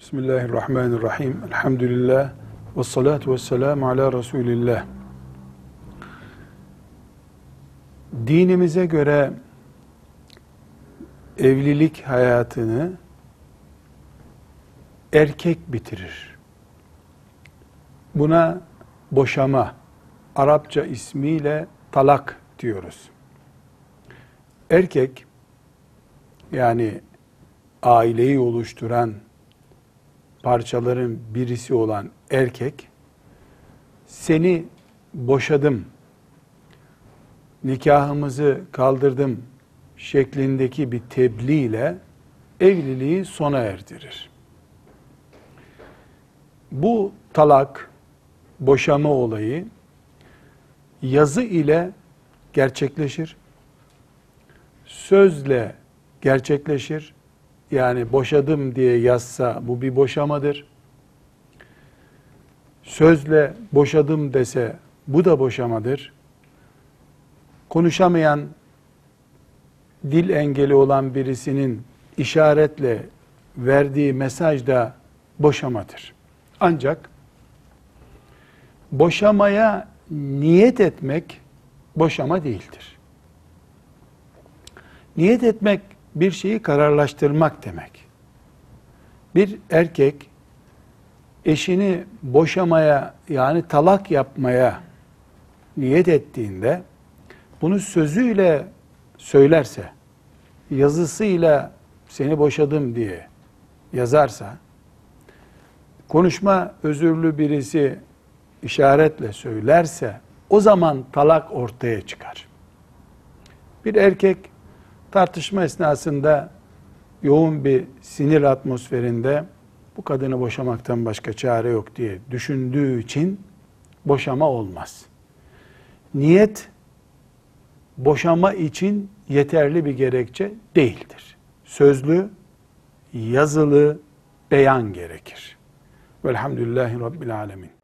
Bismillahirrahmanirrahim. Elhamdülillah. Ve salatu ve selamu ala Resulillah. Dinimize göre evlilik hayatını erkek bitirir. Buna boşama, Arapça ismiyle talak diyoruz. Erkek, yani aileyi oluşturan parçaların birisi olan erkek seni boşadım, nikahımızı kaldırdım şeklindeki bir tebliğ ile evliliği sona erdirir. Bu talak, boşama olayı yazı ile gerçekleşir, sözle gerçekleşir, yani boşadım diye yazsa bu bir boşamadır. Sözle boşadım dese bu da boşamadır. Konuşamayan, dil engeli olan birisinin işaretle verdiği mesaj da boşamadır. Ancak boşamaya niyet etmek boşama değildir. Niyet etmek bir şeyi kararlaştırmak demek. Bir erkek eşini boşamaya yani talak yapmaya niyet ettiğinde bunu sözüyle söylerse, yazısıyla seni boşadım diye yazarsa, konuşma özürlü birisi işaretle söylerse o zaman talak ortaya çıkar. Bir erkek tartışma esnasında yoğun bir sinir atmosferinde bu kadını boşamaktan başka çare yok diye düşündüğü için boşama olmaz. Niyet boşama için yeterli bir gerekçe değildir. Sözlü, yazılı beyan gerekir. Velhamdülillahi Rabbil Alemin.